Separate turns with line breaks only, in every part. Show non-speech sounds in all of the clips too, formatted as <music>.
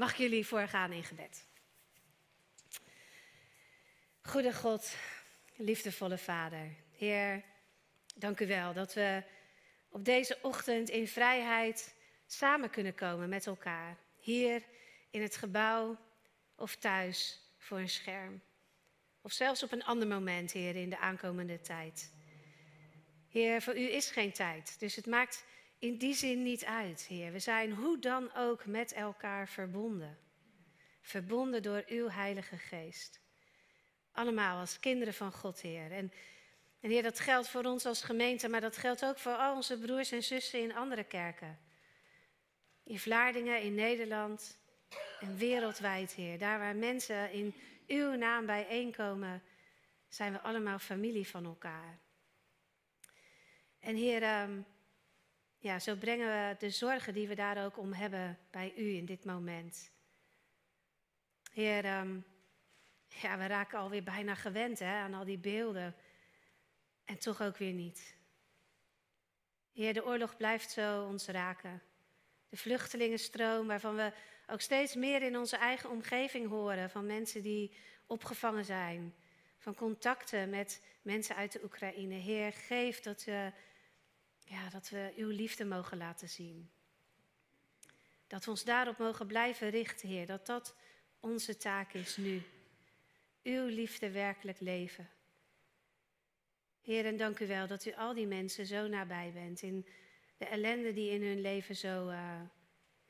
Mag ik jullie voorgaan in gebed? Goede God, liefdevolle Vader, Heer, dank u wel dat we op deze ochtend in vrijheid samen kunnen komen met elkaar. Hier in het gebouw of thuis voor een scherm. Of zelfs op een ander moment, Heer, in de aankomende tijd. Heer, voor u is geen tijd, dus het maakt in die zin niet uit, Heer. We zijn hoe dan ook met elkaar verbonden. Verbonden door uw Heilige Geest. Allemaal als kinderen van God, Heer. En, en Heer, dat geldt voor ons als gemeente, maar dat geldt ook voor al onze broers en zussen in andere kerken. In Vlaardingen, in Nederland en wereldwijd, Heer. Daar waar mensen in uw naam bijeenkomen, zijn we allemaal familie van elkaar. En Heer, ehm, ja, zo brengen we de zorgen die we daar ook om hebben bij u in dit moment. Heer, ehm, ja, we raken alweer bijna gewend hè, aan al die beelden. En toch ook weer niet. Heer, de oorlog blijft zo ons raken. De vluchtelingenstroom, waarvan we ook steeds meer in onze eigen omgeving horen. Van mensen die opgevangen zijn. Van contacten met mensen uit de Oekraïne. Heer, geef dat we, ja, dat we uw liefde mogen laten zien. Dat we ons daarop mogen blijven richten, Heer. Dat dat onze taak is nu uw liefde werkelijk leven. Heer, en dank u wel dat u al die mensen zo nabij bent in de ellende die in hun leven zo, uh,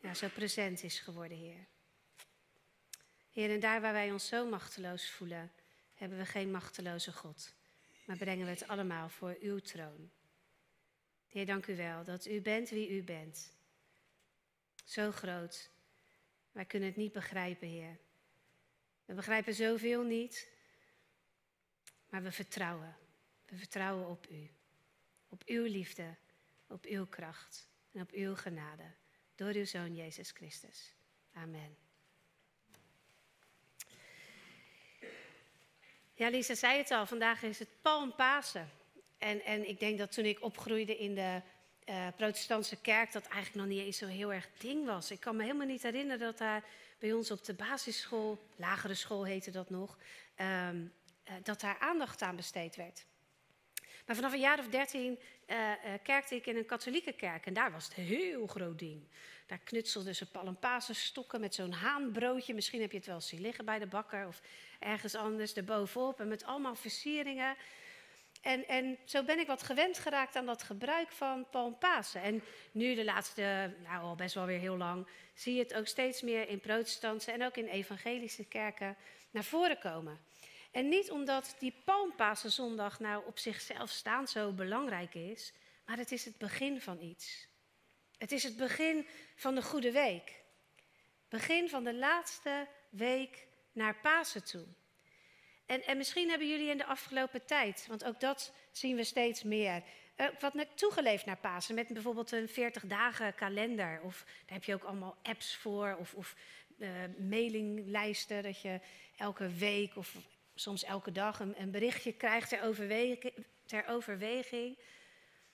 ja, zo present is geworden, Heer. Heer, en daar waar wij ons zo machteloos voelen, hebben we geen machteloze God, maar brengen we het allemaal voor uw troon. Heer, dank u wel dat u bent wie u bent. Zo groot. Wij kunnen het niet begrijpen, Heer. We begrijpen zoveel niet, maar we vertrouwen. We vertrouwen op U. Op Uw liefde, op Uw kracht en op Uw genade. Door Uw Zoon Jezus Christus. Amen. Ja, Lisa zei het al, vandaag is het Palmpasen. En, en ik denk dat toen ik opgroeide in de uh, protestantse kerk, dat eigenlijk nog niet eens zo heel erg ding was. Ik kan me helemaal niet herinneren dat daar bij ons op de basisschool, lagere school heette dat nog, um, uh, dat daar aandacht aan besteed werd. Maar vanaf een jaar of dertien uh, kerkte ik in een katholieke kerk en daar was het heel groot ding. Daar knutselden ze palmpasenstokken met zo'n haanbroodje. Misschien heb je het wel zien liggen bij de bakker of ergens anders erbovenop. En met allemaal versieringen. En, en zo ben ik wat gewend geraakt aan dat gebruik van palmpasen. En nu de laatste, nou al best wel weer heel lang, zie je het ook steeds meer in protestantse en ook in evangelische kerken naar voren komen. En niet omdat die palmpasenzondag nou op zichzelf staan zo belangrijk is, maar het is het begin van iets. Het is het begin van de goede week. Begin van de laatste week naar Pasen toe. En, en misschien hebben jullie in de afgelopen tijd, want ook dat zien we steeds meer, uh, wat toegeleefd naar Pasen. Met bijvoorbeeld een 40 dagen kalender. Of daar heb je ook allemaal apps voor. Of, of uh, mailinglijsten dat je elke week of soms elke dag een, een berichtje krijgt ter, overweging, ter overweging.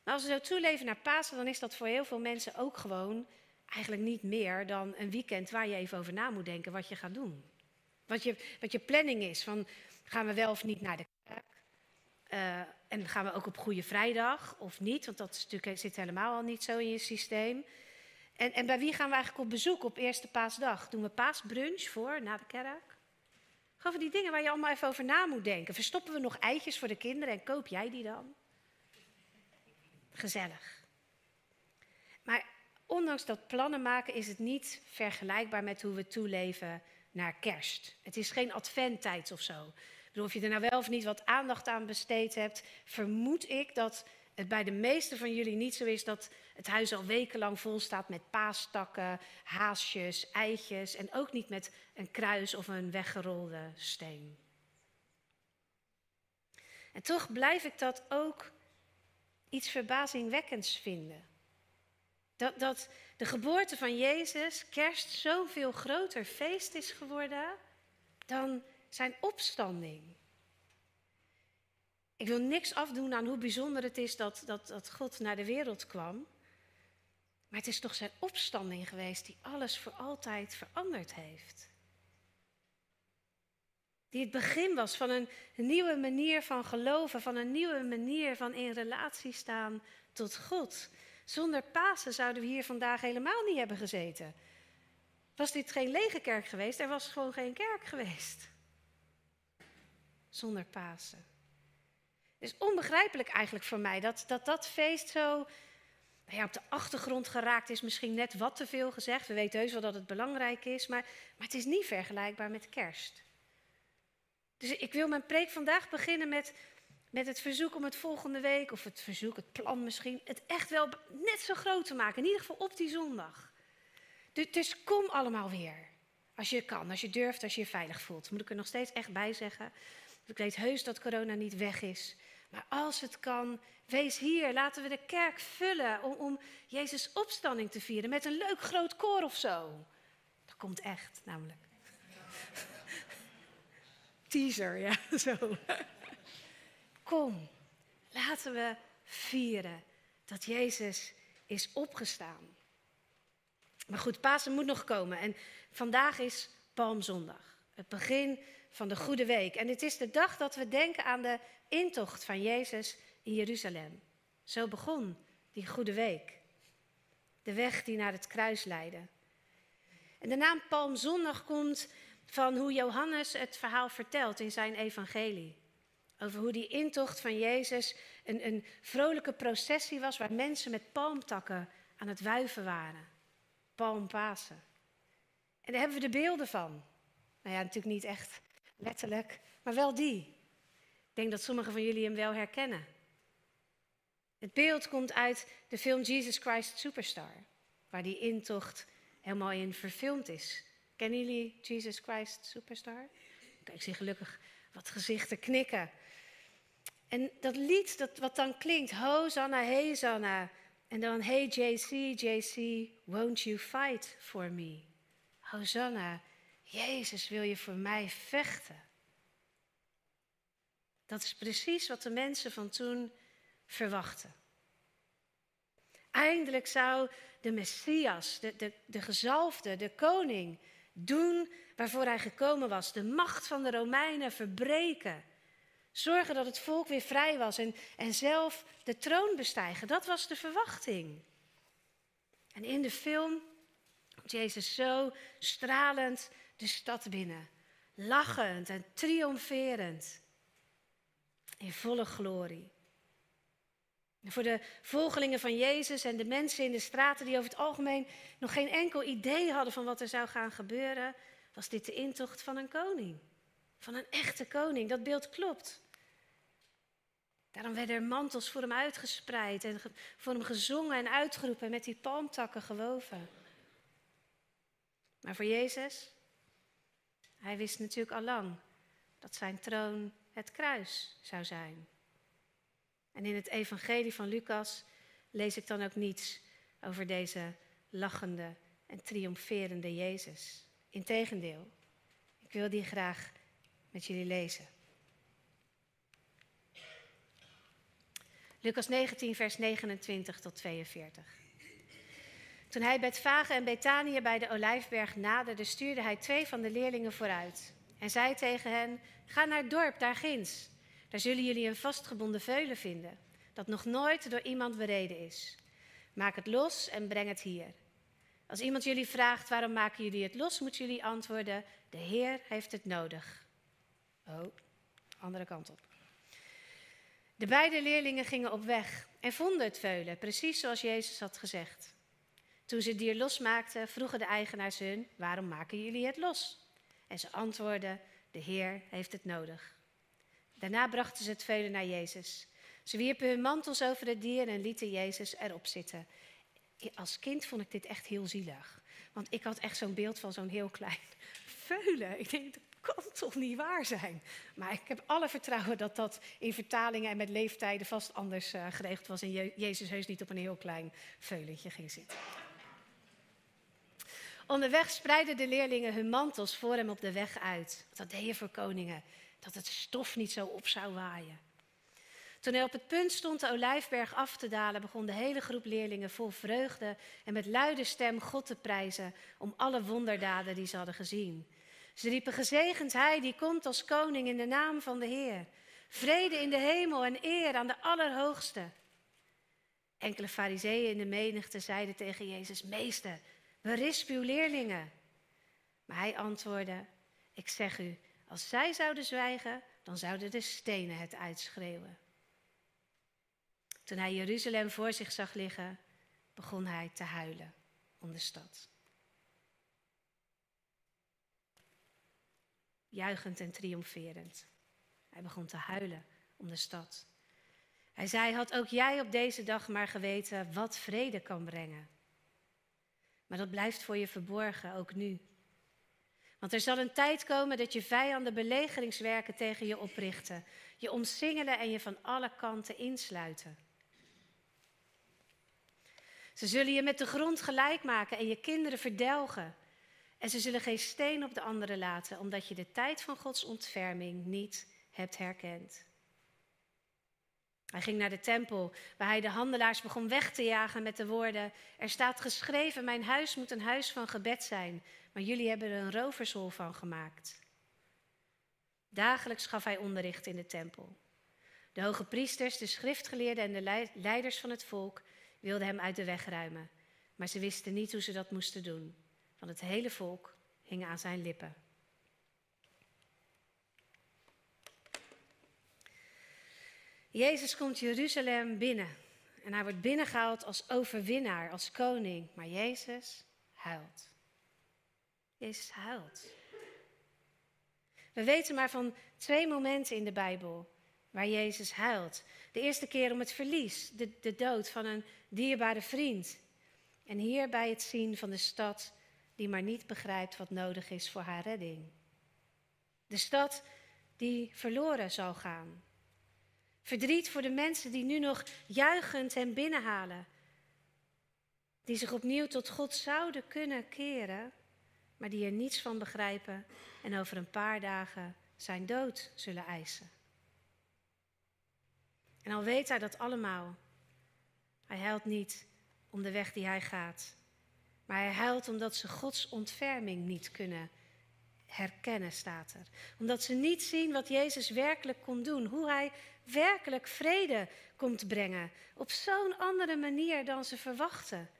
Maar als we zo toeleven naar Pasen, dan is dat voor heel veel mensen ook gewoon eigenlijk niet meer dan een weekend waar je even over na moet denken wat je gaat doen. Wat je, wat je planning is van Gaan we wel of niet naar de kerk? Uh, en gaan we ook op Goede Vrijdag of niet? Want dat is natuurlijk, zit helemaal al niet zo in je systeem. En, en bij wie gaan we eigenlijk op bezoek op eerste paasdag? Doen we paasbrunch voor, na de kerk? Gewoon die dingen waar je allemaal even over na moet denken. Verstoppen we nog eitjes voor de kinderen en koop jij die dan? Gezellig. Maar ondanks dat plannen maken is het niet vergelijkbaar met hoe we toeleven naar kerst. Het is geen adventtijd of zo of je er nou wel of niet wat aandacht aan besteed hebt, vermoed ik dat het bij de meesten van jullie niet zo is dat het huis al wekenlang vol staat met paastakken, haasjes, eitjes en ook niet met een kruis of een weggerolde steen. En toch blijf ik dat ook iets verbazingwekkends vinden. Dat, dat de geboorte van Jezus, kerst, zoveel groter feest is geworden dan zijn opstanding. Ik wil niks afdoen aan hoe bijzonder het is dat, dat, dat God naar de wereld kwam. Maar het is toch zijn opstanding geweest die alles voor altijd veranderd heeft. Die het begin was van een nieuwe manier van geloven, van een nieuwe manier van in relatie staan tot God. Zonder Pasen zouden we hier vandaag helemaal niet hebben gezeten. Was dit geen lege kerk geweest? Er was gewoon geen kerk geweest. Zonder Pasen. Het is onbegrijpelijk eigenlijk voor mij dat dat, dat feest zo nou op de achtergrond geraakt is. Misschien net wat te veel gezegd. We weten heus wel dat het belangrijk is, maar, maar het is niet vergelijkbaar met kerst. Dus ik wil mijn preek vandaag beginnen met, met het verzoek om het volgende week, of het verzoek, het plan misschien, het echt wel net zo groot te maken. In ieder geval op die zondag. Dus kom allemaal weer. Als je kan, als je durft, als je je veilig voelt. Moet ik er nog steeds echt bij zeggen. Ik weet heus dat corona niet weg is. Maar als het kan, wees hier. Laten we de kerk vullen om, om Jezus' opstanding te vieren. Met een leuk groot koor of zo. Dat komt echt, namelijk. <laughs> Teaser, ja, <laughs> zo. Kom, laten we vieren dat Jezus is opgestaan. Maar goed, Pasen moet nog komen. En vandaag is Palmzondag. Het begin van de Goede Week. En het is de dag dat we denken aan de intocht van Jezus in Jeruzalem. Zo begon die Goede Week. De weg die naar het kruis leidde. En de naam Palmzondag komt van hoe Johannes het verhaal vertelt in zijn evangelie. Over hoe die intocht van Jezus een, een vrolijke processie was waar mensen met palmtakken aan het wuiven waren. Palmpasen. En daar hebben we de beelden van. Nou ja, natuurlijk niet echt letterlijk, maar wel die. Ik denk dat sommigen van jullie hem wel herkennen. Het beeld komt uit de film Jesus Christ Superstar, waar die intocht helemaal in verfilmd is. Kennen jullie Jesus Christ Superstar? Ik zie gelukkig wat gezichten knikken. En dat lied dat, wat dan klinkt, Hosanna, Hosanna. En dan, hey JC, JC, won't you fight for me? Hosanna, Jezus wil je voor mij vechten. Dat is precies wat de mensen van toen verwachten. Eindelijk zou de Messias, de, de, de gezalfde, de koning, doen waarvoor hij gekomen was. De macht van de Romeinen verbreken. Zorgen dat het volk weer vrij was en, en zelf de troon bestijgen. Dat was de verwachting. En in de film komt Jezus zo stralend de stad binnen. Lachend en triomferend. In volle glorie. En voor de volgelingen van Jezus en de mensen in de straten die over het algemeen nog geen enkel idee hadden van wat er zou gaan gebeuren, was dit de intocht van een koning. Van een echte koning. Dat beeld klopt. Daarom werden er mantels voor hem uitgespreid en voor hem gezongen en uitgeroepen met die palmtakken gewoven. Maar voor Jezus, hij wist natuurlijk al lang dat zijn troon het kruis zou zijn. En in het evangelie van Lucas lees ik dan ook niets over deze lachende en triomferende Jezus. Integendeel, ik wil die graag met jullie lezen. Lucas 19, vers 29 tot 42. Toen hij Betfage en Betanië bij de Olijfberg naderde, stuurde hij twee van de leerlingen vooruit. En zei tegen hen: Ga naar het dorp daar ginds. Daar zullen jullie een vastgebonden veulen vinden, dat nog nooit door iemand bereden is. Maak het los en breng het hier. Als iemand jullie vraagt waarom maken jullie het los, moeten jullie antwoorden: De Heer heeft het nodig. Oh, andere kant op. De beide leerlingen gingen op weg en vonden het veulen, precies zoals Jezus had gezegd. Toen ze het dier losmaakten, vroegen de eigenaars hun: Waarom maken jullie het los? En ze antwoordden: De Heer heeft het nodig. Daarna brachten ze het veulen naar Jezus. Ze wierpen hun mantels over het dier en lieten Jezus erop zitten. Als kind vond ik dit echt heel zielig. Want ik had echt zo'n beeld van zo'n heel klein <laughs> veulen. Ik denk, dat kan toch niet waar zijn? Maar ik heb alle vertrouwen dat dat in vertalingen en met leeftijden vast anders uh, geregeld was. En Jezus heus niet op een heel klein veulentje ging zitten. Onderweg spreidden de leerlingen hun mantels voor hem op de weg uit. Dat deed je voor koningen, dat het stof niet zo op zou waaien. Toen hij op het punt stond de olijfberg af te dalen, begon de hele groep leerlingen vol vreugde en met luide stem God te prijzen om alle wonderdaden die ze hadden gezien. Ze riepen gezegend hij die komt als koning in de naam van de Heer. Vrede in de hemel en eer aan de Allerhoogste. Enkele fariseeën in de menigte zeiden tegen Jezus, meester, berisp uw leerlingen. Maar hij antwoordde, ik zeg u, als zij zouden zwijgen, dan zouden de stenen het uitschreeuwen. Toen hij Jeruzalem voor zich zag liggen, begon hij te huilen om de stad. Juichend en triomferend. Hij begon te huilen om de stad. Hij zei: Had ook jij op deze dag maar geweten wat vrede kan brengen. Maar dat blijft voor je verborgen, ook nu. Want er zal een tijd komen dat je vijanden belegeringswerken tegen je oprichten, je omsingelen en je van alle kanten insluiten. Ze zullen je met de grond gelijk maken en je kinderen verdelgen. En ze zullen geen steen op de andere laten, omdat je de tijd van Gods ontferming niet hebt herkend. Hij ging naar de tempel, waar hij de handelaars begon weg te jagen met de woorden: Er staat geschreven: Mijn huis moet een huis van gebed zijn, maar jullie hebben er een rovershol van gemaakt. Dagelijks gaf hij onderricht in de tempel. De hoge priesters, de schriftgeleerden en de leiders van het volk wilden hem uit de weg ruimen, maar ze wisten niet hoe ze dat moesten doen, want het hele volk hing aan zijn lippen. Jezus komt Jeruzalem binnen en hij wordt binnengehaald als overwinnaar, als koning, maar Jezus huilt. Jezus huilt. We weten maar van twee momenten in de Bijbel waar Jezus huilt. De eerste keer om het verlies, de, de dood van een dierbare vriend. En hier bij het zien van de stad die maar niet begrijpt wat nodig is voor haar redding. De stad die verloren zal gaan. Verdriet voor de mensen die nu nog juichend hem binnenhalen. Die zich opnieuw tot God zouden kunnen keren, maar die er niets van begrijpen en over een paar dagen zijn dood zullen eisen. En al weet hij dat allemaal, hij huilt niet om de weg die hij gaat, maar hij huilt omdat ze Gods ontferming niet kunnen herkennen, staat er. Omdat ze niet zien wat Jezus werkelijk kon doen, hoe hij werkelijk vrede komt brengen, op zo'n andere manier dan ze verwachten.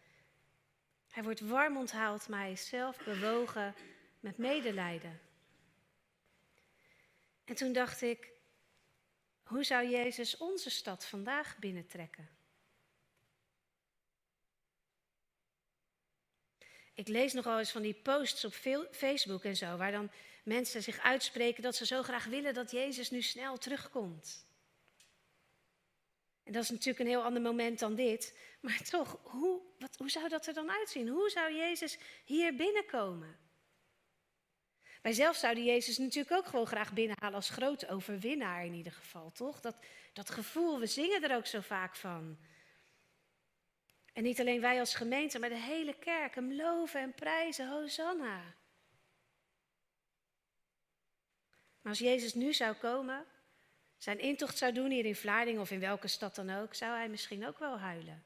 Hij wordt warm onthaald, maar hij is zelf bewogen met medelijden. En toen dacht ik, hoe zou Jezus onze stad vandaag binnentrekken? Ik lees nogal eens van die posts op Facebook en zo, waar dan mensen zich uitspreken dat ze zo graag willen dat Jezus nu snel terugkomt. En dat is natuurlijk een heel ander moment dan dit. Maar toch, hoe, wat, hoe zou dat er dan uitzien? Hoe zou Jezus hier binnenkomen? Wij zelf zouden Jezus natuurlijk ook gewoon graag binnenhalen als grote overwinnaar in ieder geval, toch? Dat, dat gevoel, we zingen er ook zo vaak van. En niet alleen wij als gemeente, maar de hele kerk hem loven en prijzen, Hosanna. Maar als Jezus nu zou komen, zijn intocht zou doen hier in Vlaardingen of in welke stad dan ook, zou hij misschien ook wel huilen.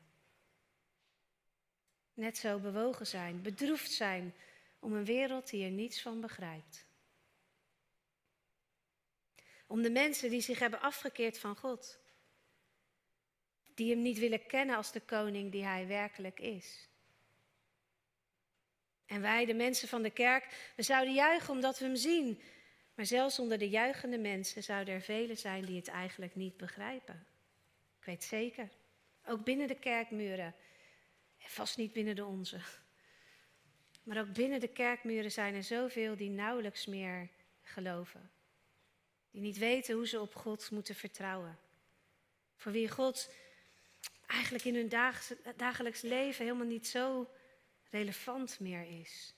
Net zo bewogen zijn, bedroefd zijn om een wereld die er niets van begrijpt. Om de mensen die zich hebben afgekeerd van God. Die hem niet willen kennen als de koning die hij werkelijk is. En wij, de mensen van de kerk, we zouden juichen omdat we hem zien. Maar zelfs onder de juichende mensen zouden er velen zijn die het eigenlijk niet begrijpen. Ik weet zeker. Ook binnen de kerkmuren. Vast niet binnen de onze. Maar ook binnen de kerkmuren zijn er zoveel die nauwelijks meer geloven. Die niet weten hoe ze op God moeten vertrouwen. Voor wie God eigenlijk in hun dagelijks leven helemaal niet zo relevant meer is.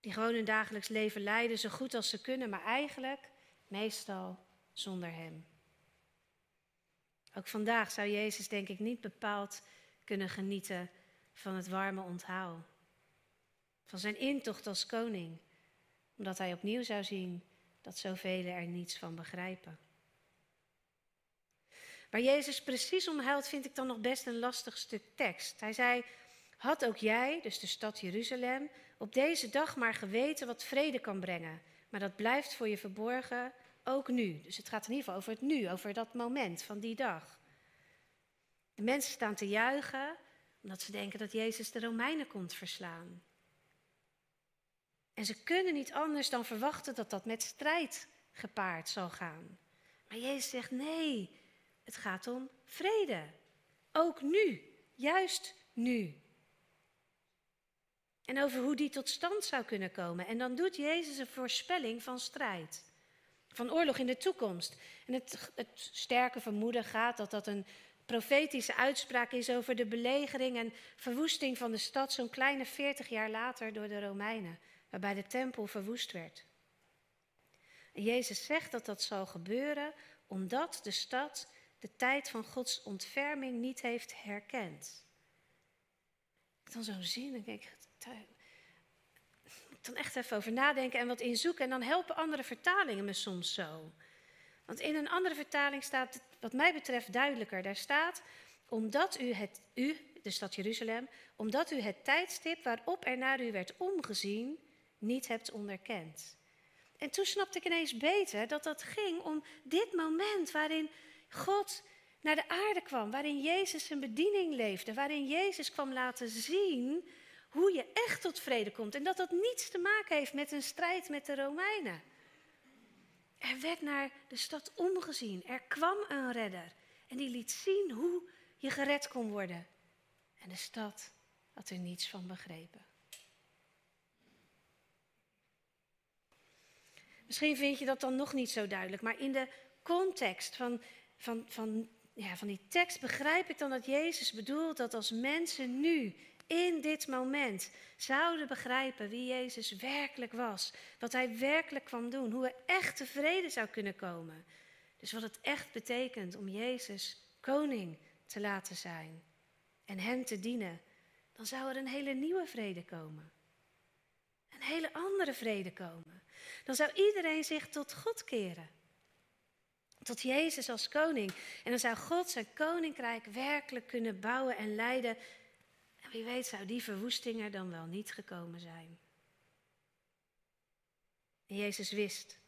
Die gewoon hun dagelijks leven leiden zo goed als ze kunnen, maar eigenlijk meestal zonder Hem. Ook vandaag zou Jezus denk ik niet bepaald kunnen genieten van het warme onthaal. Van zijn intocht als koning, omdat hij opnieuw zou zien dat zoveel er niets van begrijpen. Waar Jezus precies om huilt, vind ik dan nog best een lastig stuk tekst. Hij zei: Had ook jij, dus de stad Jeruzalem, op deze dag maar geweten wat vrede kan brengen. Maar dat blijft voor je verborgen, ook nu. Dus het gaat in ieder geval over het nu, over dat moment van die dag. De mensen staan te juichen omdat ze denken dat Jezus de Romeinen komt verslaan. En ze kunnen niet anders dan verwachten dat dat met strijd gepaard zal gaan. Maar Jezus zegt nee, het gaat om vrede. Ook nu, juist nu. En over hoe die tot stand zou kunnen komen. En dan doet Jezus een voorspelling van strijd. Van oorlog in de toekomst. En het, het sterke vermoeden gaat dat dat een profetische uitspraak is over de belegering en verwoesting van de stad zo'n kleine 40 jaar later door de Romeinen, waarbij de tempel verwoest werd. En Jezus zegt dat dat zal gebeuren omdat de stad de tijd van Gods ontferming niet heeft herkend. Ik dan zo'n zin en denk ik, dan echt even over nadenken en wat inzoeken. En dan helpen andere vertalingen me soms zo. Want in een andere vertaling staat, wat mij betreft, duidelijker. Daar staat, omdat u, het, u, de stad Jeruzalem, omdat u het tijdstip waarop er naar u werd omgezien, niet hebt onderkend. En toen snapte ik ineens beter dat dat ging om dit moment waarin God naar de aarde kwam, waarin Jezus zijn bediening leefde, waarin Jezus kwam laten zien hoe je echt tot vrede komt. En dat dat niets te maken heeft met een strijd met de Romeinen. Er werd naar de stad omgezien. Er kwam een redder. En die liet zien hoe je gered kon worden. En de stad had er niets van begrepen. Misschien vind je dat dan nog niet zo duidelijk, maar in de context van, van, van, ja, van die tekst begrijp ik dan dat Jezus bedoelt dat als mensen nu in dit moment zouden begrijpen wie Jezus werkelijk was, wat hij werkelijk kwam doen, hoe er echt tevreden zou kunnen komen. Dus wat het echt betekent om Jezus koning te laten zijn en hem te dienen, dan zou er een hele nieuwe vrede komen. Een hele andere vrede komen. Dan zou iedereen zich tot God keren. Tot Jezus als koning. En dan zou God zijn koninkrijk werkelijk kunnen bouwen en leiden wie weet zou die verwoesting er dan wel niet gekomen zijn. En Jezus wist.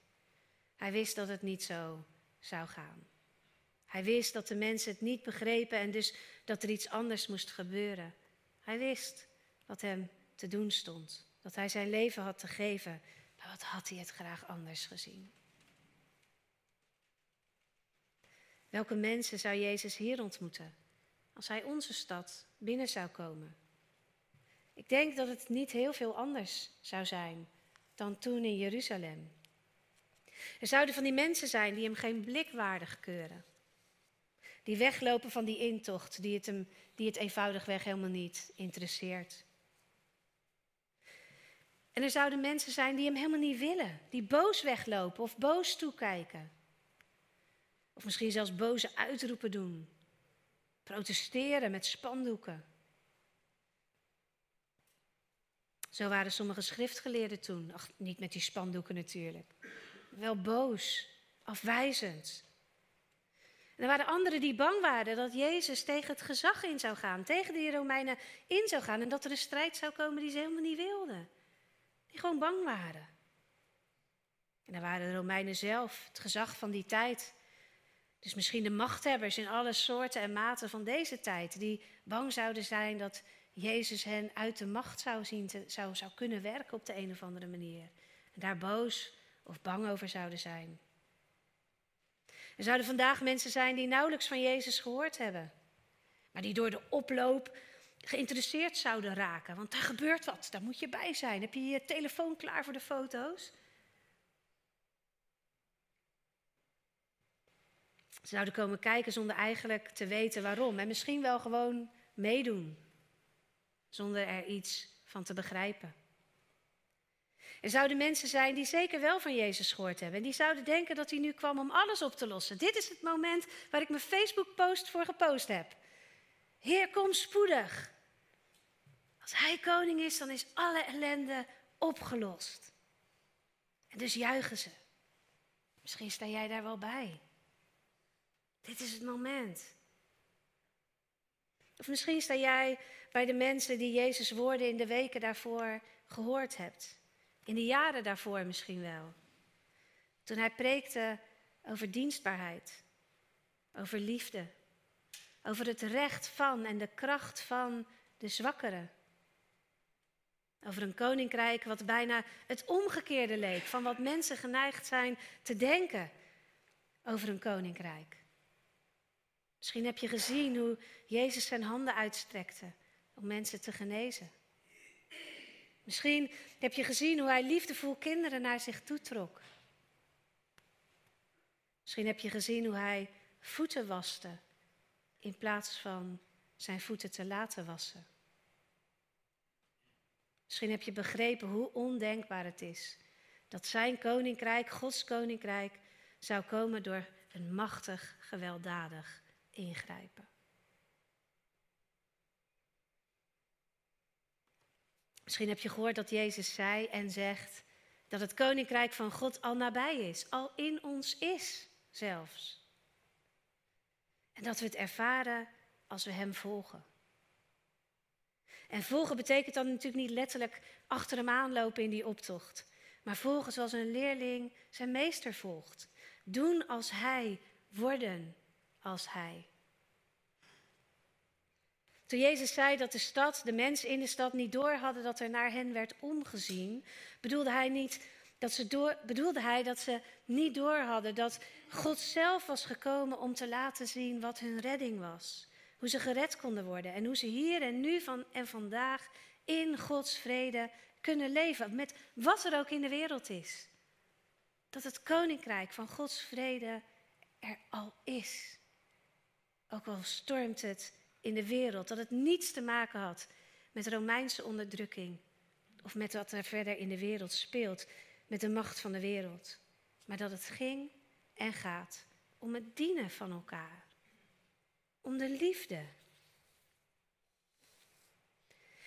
Hij wist dat het niet zo zou gaan. Hij wist dat de mensen het niet begrepen en dus dat er iets anders moest gebeuren. Hij wist wat hem te doen stond. Dat hij zijn leven had te geven. Maar wat had hij het graag anders gezien? Welke mensen zou Jezus hier ontmoeten? als hij onze stad binnen zou komen. Ik denk dat het niet heel veel anders zou zijn dan toen in Jeruzalem. Er zouden van die mensen zijn die hem geen blik waardig keuren. Die weglopen van die intocht, die het, hem, die het eenvoudigweg helemaal niet interesseert. En er zouden mensen zijn die hem helemaal niet willen, die boos weglopen of boos toekijken. Of misschien zelfs boze uitroepen doen. Protesteren met spandoeken. Zo waren sommige schriftgeleerden toen. Ach, niet met die spandoeken natuurlijk. Wel boos, afwijzend. En er waren anderen die bang waren dat Jezus tegen het gezag in zou gaan, tegen die Romeinen in zou gaan en dat er een strijd zou komen die ze helemaal niet wilden. Die gewoon bang waren. En er waren de Romeinen zelf, het gezag van die tijd. Dus misschien de machthebbers in alle soorten en maten van deze tijd, die bang zouden zijn dat Jezus hen uit de macht zou, zien zou, zou kunnen werken op de een of andere manier. En daar boos of bang over zouden zijn. Er zouden vandaag mensen zijn die nauwelijks van Jezus gehoord hebben, maar die door de oploop geïnteresseerd zouden raken. Want daar gebeurt wat, daar moet je bij zijn. Heb je je telefoon klaar voor de foto's? Zouden komen kijken zonder eigenlijk te weten waarom. En misschien wel gewoon meedoen. Zonder er iets van te begrijpen. Er zouden mensen zijn die zeker wel van Jezus gehoord hebben. En die zouden denken dat hij nu kwam om alles op te lossen. Dit is het moment waar ik mijn Facebook-post voor gepost heb. Heer, kom spoedig. Als hij koning is, dan is alle ellende opgelost. En dus juichen ze. Misschien sta jij daar wel bij. Dit is het moment. Of misschien sta jij bij de mensen die Jezus woorden in de weken daarvoor gehoord hebt. In de jaren daarvoor misschien wel. Toen hij preekte over dienstbaarheid, over liefde, over het recht van en de kracht van de zwakkeren. Over een koninkrijk wat bijna het omgekeerde leek van wat mensen geneigd zijn te denken over een koninkrijk. Misschien heb je gezien hoe Jezus zijn handen uitstrekte om mensen te genezen. Misschien heb je gezien hoe hij liefdevol kinderen naar zich toetrok. Misschien heb je gezien hoe hij voeten waste in plaats van zijn voeten te laten wassen. Misschien heb je begrepen hoe ondenkbaar het is dat zijn koninkrijk, Gods koninkrijk, zou komen door een machtig, gewelddadig ingrijpen. Misschien heb je gehoord dat Jezus zei en zegt dat het koninkrijk van God al nabij is, al in ons is zelfs. En dat we het ervaren als we Hem volgen. En volgen betekent dan natuurlijk niet letterlijk achter hem aanlopen in die optocht. Maar volgen zoals een leerling zijn meester volgt. Doen als hij, worden als hij. Toen Jezus zei dat de stad, de mensen in de stad niet door hadden dat er naar hen werd omgezien, bedoelde hij, niet dat ze door, bedoelde hij dat ze niet door hadden dat God zelf was gekomen om te laten zien wat hun redding was. Hoe ze gered konden worden en hoe ze hier en nu van en vandaag in Gods vrede kunnen leven. Met wat er ook in de wereld is. Dat het koninkrijk van Gods vrede er al is. Ook al stormt het in de wereld. Dat het niets te maken had met Romeinse onderdrukking. Of met wat er verder in de wereld speelt. Met de macht van de wereld. Maar dat het ging en gaat om het dienen van elkaar. Om de liefde.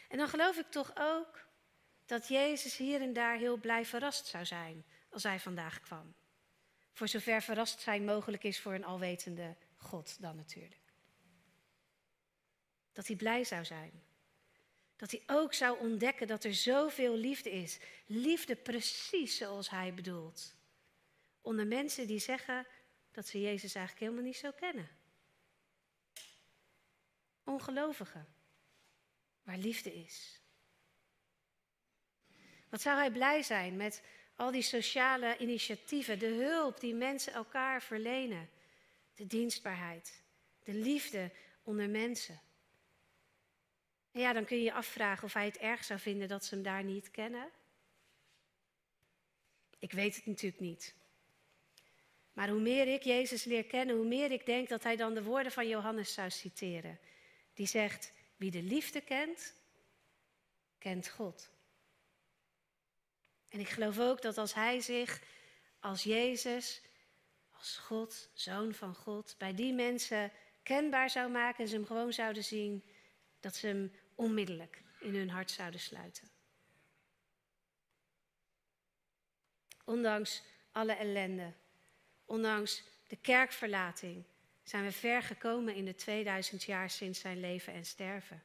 En dan geloof ik toch ook dat Jezus hier en daar heel blij verrast zou zijn als hij vandaag kwam. Voor zover verrast zijn mogelijk is voor een alwetende God dan natuurlijk. Dat hij blij zou zijn. Dat hij ook zou ontdekken dat er zoveel liefde is. Liefde precies zoals hij bedoelt. Onder mensen die zeggen dat ze Jezus eigenlijk helemaal niet zo kennen. Ongelovigen. Waar liefde is. Wat zou hij blij zijn met al die sociale initiatieven, de hulp die mensen elkaar verlenen, de dienstbaarheid, de liefde onder mensen. En ja, dan kun je je afvragen of hij het erg zou vinden dat ze hem daar niet kennen. Ik weet het natuurlijk niet. Maar hoe meer ik Jezus leer kennen, hoe meer ik denk dat hij dan de woorden van Johannes zou citeren. Die zegt, wie de liefde kent, kent God. En ik geloof ook dat als hij zich als Jezus, als God, zoon van God, bij die mensen kenbaar zou maken en ze hem gewoon zouden zien, dat ze hem onmiddellijk in hun hart zouden sluiten. Ondanks alle ellende, ondanks de kerkverlating, zijn we ver gekomen in de 2000 jaar sinds zijn leven en sterven.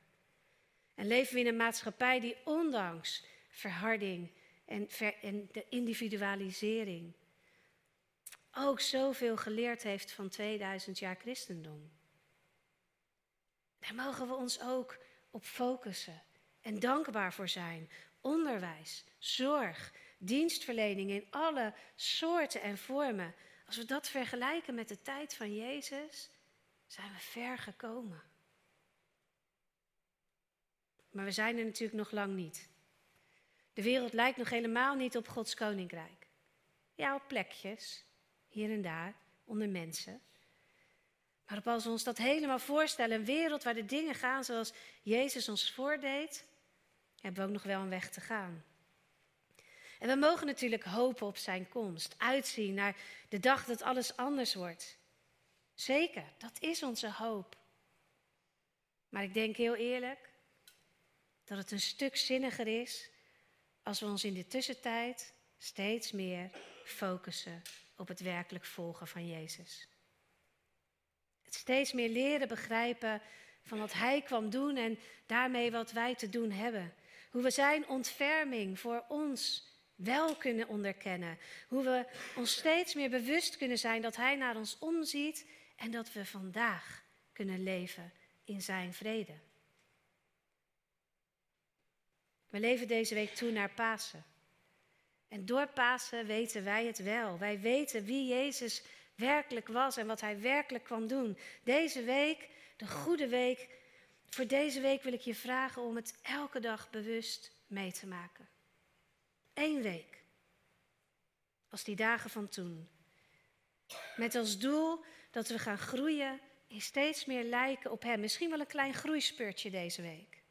En leven we in een maatschappij die ondanks verharding en, en de individualisering ook zoveel geleerd heeft van 2000 jaar christendom. Daar mogen we ons ook op focussen en dankbaar voor zijn. Onderwijs, zorg, dienstverlening in alle soorten en vormen. Als we dat vergelijken met de tijd van Jezus, zijn we ver gekomen. Maar we zijn er natuurlijk nog lang niet. De wereld lijkt nog helemaal niet op Gods koninkrijk. Ja, op plekjes, hier en daar, onder mensen. Maar als we ons dat helemaal voorstellen, een wereld waar de dingen gaan zoals Jezus ons voordeed, hebben we ook nog wel een weg te gaan. En we mogen natuurlijk hopen op zijn komst, uitzien naar de dag dat alles anders wordt. Zeker, dat is onze hoop. Maar ik denk heel eerlijk dat het een stuk zinniger is als we ons in de tussentijd steeds meer focussen op het werkelijk volgen van Jezus. Het steeds meer leren begrijpen van wat Hij kwam doen en daarmee wat wij te doen hebben. Hoe we Zijn ontferming voor ons wel kunnen onderkennen. Hoe we ons steeds meer bewust kunnen zijn dat Hij naar ons omziet en dat we vandaag kunnen leven in Zijn vrede. We leven deze week toe naar Pasen. En door Pasen weten wij het wel. Wij weten wie Jezus werkelijk was en wat Hij werkelijk kwam doen. Deze week, de goede week, voor deze week wil ik je vragen om het elke dag bewust mee te maken. Eén week. Als die dagen van toen. Met als doel dat we gaan groeien in steeds meer lijken op Hem. Misschien wel een klein groeispurtje deze week.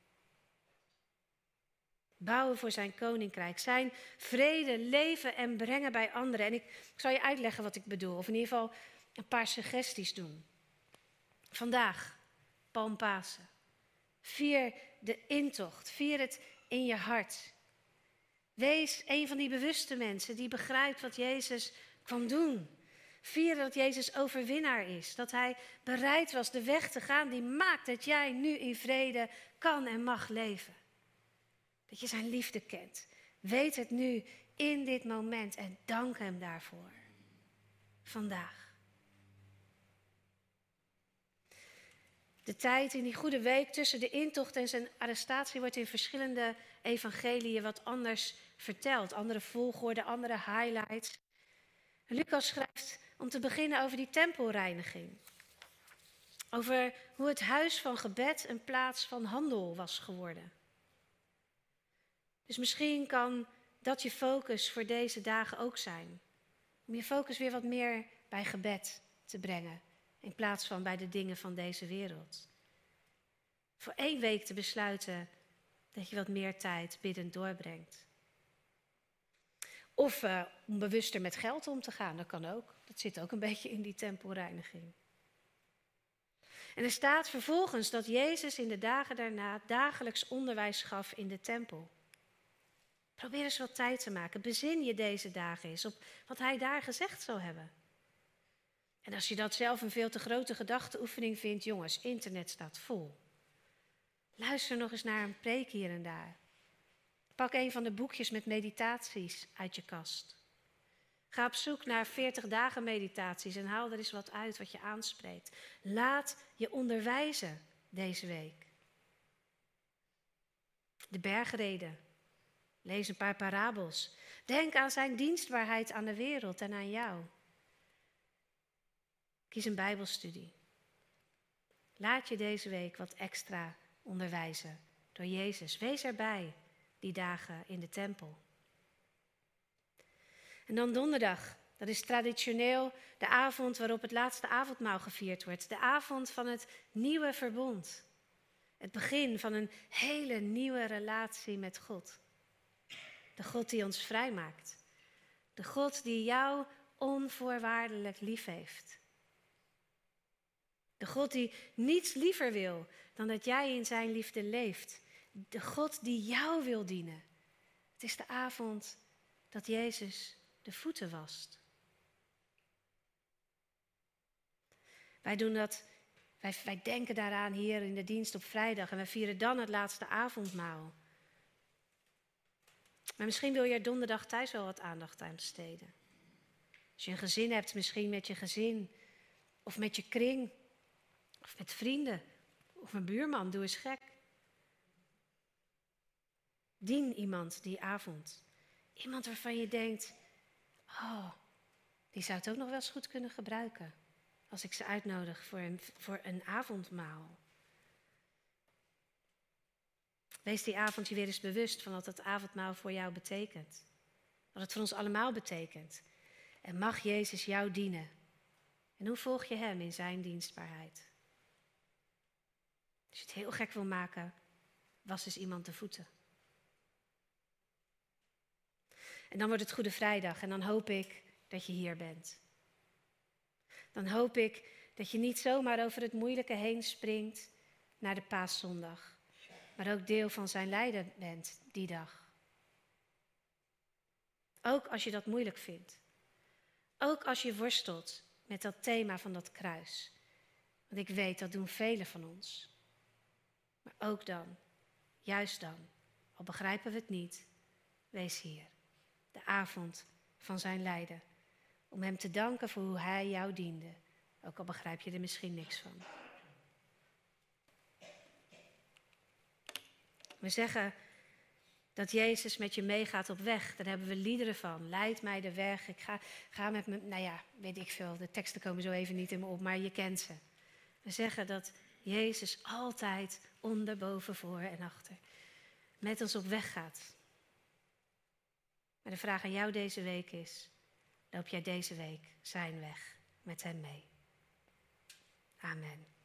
Bouwen voor zijn koninkrijk. Zijn vrede leven en brengen bij anderen. En ik, ik zal je uitleggen wat ik bedoel. Of in ieder geval een paar suggesties doen. Vandaag, Palmpasen. Vier de intocht. Vier het in je hart. Wees een van die bewuste mensen die begrijpt wat Jezus kwam doen. Vier dat Jezus overwinnaar is. Dat hij bereid was de weg te gaan die maakt dat jij nu in vrede kan en mag leven. Dat je zijn liefde kent. Weet het nu in dit moment en dank hem daarvoor. Vandaag. De tijd in die goede week tussen de intocht en zijn arrestatie wordt in verschillende evangeliën wat anders verteld. Andere volgorde, andere highlights. Lucas schrijft om te beginnen over die tempelreiniging. Over hoe het huis van gebed een plaats van handel was geworden. Dus misschien kan dat je focus voor deze dagen ook zijn. Om je focus weer wat meer bij gebed te brengen. In plaats van bij de dingen van deze wereld. Voor één week te besluiten dat je wat meer tijd biddend doorbrengt. Of uh, om bewuster met geld om te gaan, dat kan ook. Dat zit ook een <laughs> beetje in die tempelreiniging. En er staat vervolgens dat Jezus in de dagen daarna dagelijks onderwijs gaf in de tempel. Probeer eens wat tijd te maken. Bezin je deze dagen eens op wat hij daar gezegd zou hebben. En als je dat zelf een veel te grote gedachteoefening vindt, jongens, internet staat vol. Luister nog eens naar een preek hier en daar. Pak een van de boekjes met meditaties uit je kast. Ga op zoek naar 40 dagen meditaties en haal er eens wat uit wat je aanspreekt. Laat je onderwijzen deze week. De bergreden. Lees een paar parabels. Denk aan zijn dienstbaarheid aan de wereld en aan jou. Kies een Bijbelstudie. Laat je deze week wat extra onderwijzen door Jezus. Wees erbij die dagen in de tempel. En dan donderdag. Dat is traditioneel de avond waarop het laatste avondmaal gevierd wordt. De avond van het nieuwe verbond. Het begin van een hele nieuwe relatie met God. De God die ons vrijmaakt. De God die jou onvoorwaardelijk lief heeft. De God die niets liever wil dan dat jij in zijn liefde leeft. De God die jou wil dienen. Het is de avond dat Jezus de voeten wast. Wij doen dat, wij, wij denken daaraan hier in de dienst op vrijdag en we vieren dan het laatste avondmaal. Maar misschien wil er donderdag thuis wel wat aandacht aan besteden. Als je een gezin hebt, misschien met je gezin of met je kring of met vrienden of een buurman, doe eens gek. Dien iemand die avond. Iemand waarvan je denkt, oh, die zou het ook nog wel eens goed kunnen gebruiken. Als ik ze uitnodig voor een, voor een avondmaal. Wees die avond je weer eens bewust van wat het avondmaal voor jou betekent. Wat het voor ons allemaal betekent. En mag Jezus jou dienen? En hoe volg je Hem in Zijn dienstbaarheid? Als je het heel gek wil maken, was dus iemand de voeten. En dan wordt het Goede Vrijdag en dan hoop ik dat je hier bent. Dan hoop ik dat je niet zomaar over het moeilijke heen springt naar de paaszondag maar ook deel van zijn lijden bent die dag. Ook als je dat moeilijk vindt. Ook als je worstelt met dat thema van dat kruis. Want ik weet, dat doen velen van ons. Maar ook dan, juist dan, al begrijpen we het niet, wees hier. De avond van zijn lijden. Om hem te danken voor hoe hij jou diende. Ook al begrijp je er misschien niks van. We zeggen dat Jezus met je meegaat op weg. Daar hebben we liederen van. Leid mij de weg. Ik ga, ga met me. Nou ja, weet ik veel. De teksten komen zo even niet in me op, maar je kent ze. We zeggen dat Jezus altijd onder, boven, voor en achter met ons op weg gaat. Maar de vraag aan jou deze week is: loop jij deze week zijn weg met Hem mee? Amen.